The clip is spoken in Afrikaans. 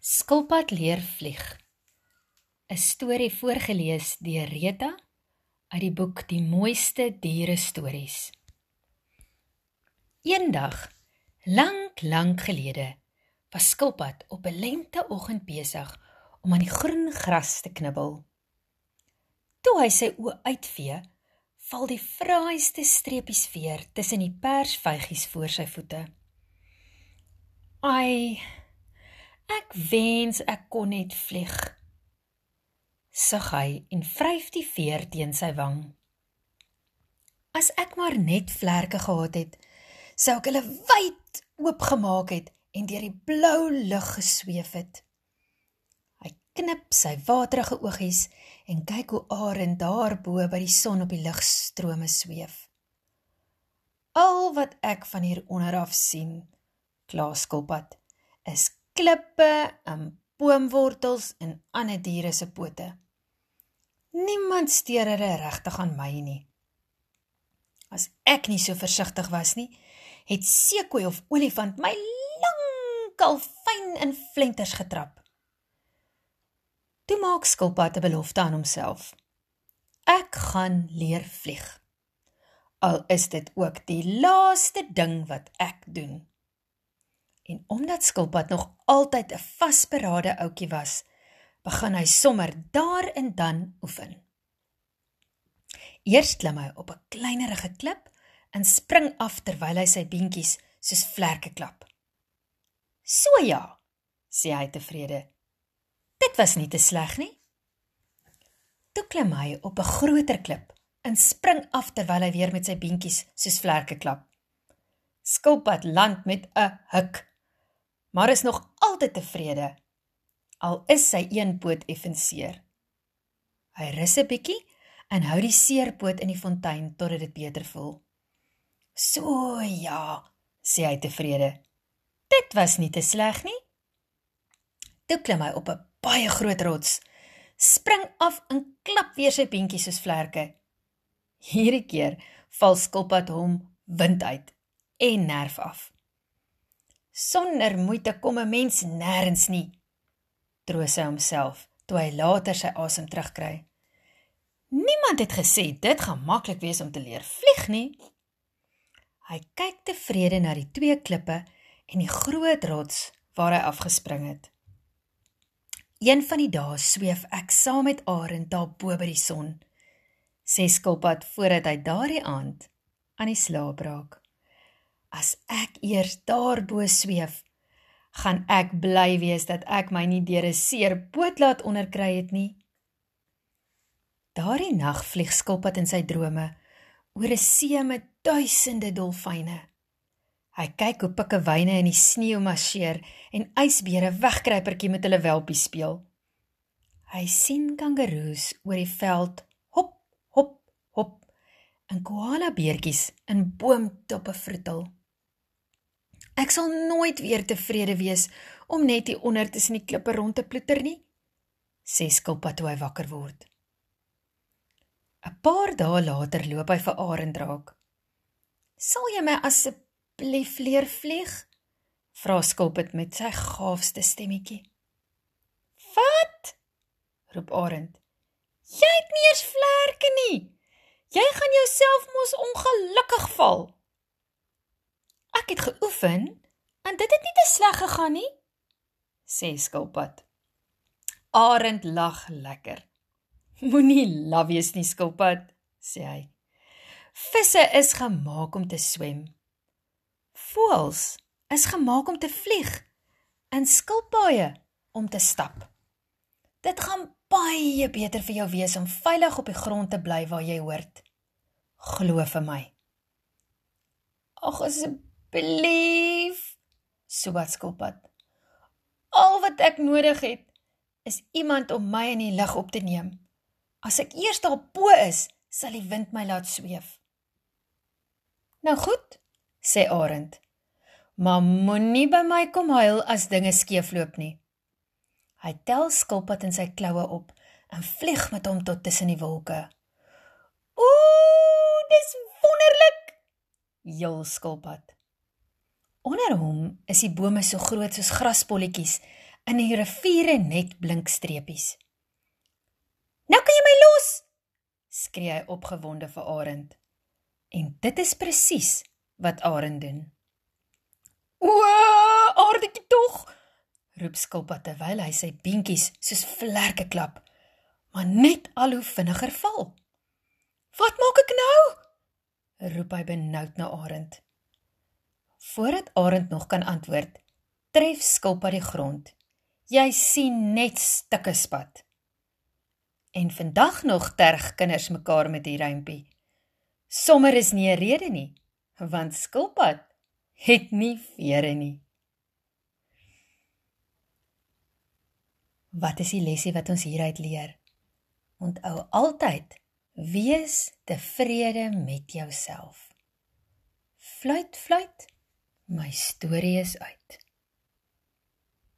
Skilpad leer vlieg. 'n Storie voorgeles deur Rita uit die boek Die mooiste diere stories. Eendag, lank, lank gelede, was Skilpad op 'n lenteoggend besig om aan die groen gras te knibbel. Toe hy sy oë uitvee, val die fraaiste streepies veer tussen die persvygies voor sy voete. Ai, Ek wens ek kon net vlieg. Sug hy en vryf die veer teen sy wang. As ek maar net vlerke gehad het, sou ek hulle wyd oopgemaak het en deur die blou lug gesweef het. Hy knip sy waterige oogies en kyk hoe arend daarbo by die son op die lugstrome sweef. Al wat ek van hier onder af sien, klaaskulpad, is klippe en boomwortels en ander diere se pote. Niemand steur hulle regtig aan my nie. As ek nie so versigtig was nie, het seekoei of olifant my lankal fyn in flenters getrap. Toe maak skilpad 'n belofte aan homself. Ek gaan leer vlieg. Al is dit ook die laaste ding wat ek doen. En omdat Skilpad nog altyd 'n vasberade ouetjie was, begin hy sommer daar en dan oefen. Eers klim hy op 'n kleinerige klip en spring af terwyl hy sy beentjies soos vlerke klap. "So ja," sê hy tevrede. "Dit was nie te sleg nie." Toe klim hy op 'n groter klip en spring af terwyl hy weer met sy beentjies soos vlerke klap. Skilpad land met 'n huk maar is nog altyd tevrede al is sy een poot effens seer. Hy rus 'n bietjie en hou die seerpoot in die fontein totdat dit beter voel. So ja, sê hy tevrede. Dit was nie te sleg nie. Toe klim hy op 'n baie groot rots, spring af en klap weer sy beentjies soos vlerke. Hierdie keer val skilpad hom wind uit en nerf af. Sonder moeite kom 'n mens nêrens nie. Troos hy homself toe hy later sy asem terugkry. Niemand het gesê dit gaan maklik wees om te leer vlieg nie. Hy kyk tevrede na die twee klippe en die groot rots waar hy afgespring het. Een van die dae sweef ek saam met Arend daar bo by die son. Sê skilpad voordat hy daardie aand aan die slaap raak. As ek eers daarbo sweef, gaan ek bly wees dat ek my nie deur 'n seer boot laat onderkry het nie. Daardie nag vlieg skilpad in sy drome oor 'n see met duisende dolfyne. Hy kyk hoe pikkewyne in die sneeu marseer en ysbere wegkruipertjie met hulle welpies speel. Hy sien kangaroes oor die veld hop hop hop en koala beertjies in boomtoppe vroetel. Ek sal nooit weer tevrede wees om net hier onder tussen die klippe rond te ploeter nie, sê skilpad toe hy wakker word. 'n Paar dae later loop hy vir Arend raak. "Sal jy my asseblief leer vlieg?" vra skilpad met sy gaafste stemmetjie. "Wat?" roep Arend. "Jy het nie eens vlerke nie. Jy gaan jouself mos ongelukkig val." Ek het geoefen en dit het nie te sleg gegaan nie, sê skilpad. Arend lag lekker. Moenie laf wees nie, skilpad, sê hy. Visse is gemaak om te swem. Voëls is gemaak om te vlieg en skilpaaie om te stap. Dit gaan baie beter vir jou wees om veilig op die grond te bly waar jy hoort. Glo vir my. Ag asseblief Belief, so wat skilpad. Al wat ek nodig het is iemand om my in die lug op te neem. As ek eers daar bo is, sal die wind my laat sweef. Nou goed, sê Arend. Maar moenie by my kom huil as dinge skeefloop nie. Hy tel skilpad in sy kloue op en vlieg met hom tot tussen die wolke. Ooh, dis wonderlik! Jul skilpad. Onder hom is die bome so groot soos graspolletjies in die riviere net blink streepies. Nou kan jy my los, skree hy opgewonde vir Arend. En dit is presies wat Arend doen. O, aardetjie tog, roep Skilpad terwyl hy sy beentjies soos vlerke klap, maar net al hoe vinniger val. Wat maak ek nou? roep hy benoud na Arend. Voordat Arend nog kan antwoord, tref Skilpad die grond. Jy sien net stukke spat. En vandag nog terg kinders mekaar met die rympie. Sommer is nie 'n rede nie, want Skilpad het nie vere nie. Wat is die lesie wat ons hieruit leer? Onthou altyd, wees tevrede met jouself. Fluit, fluit. My storie is uit.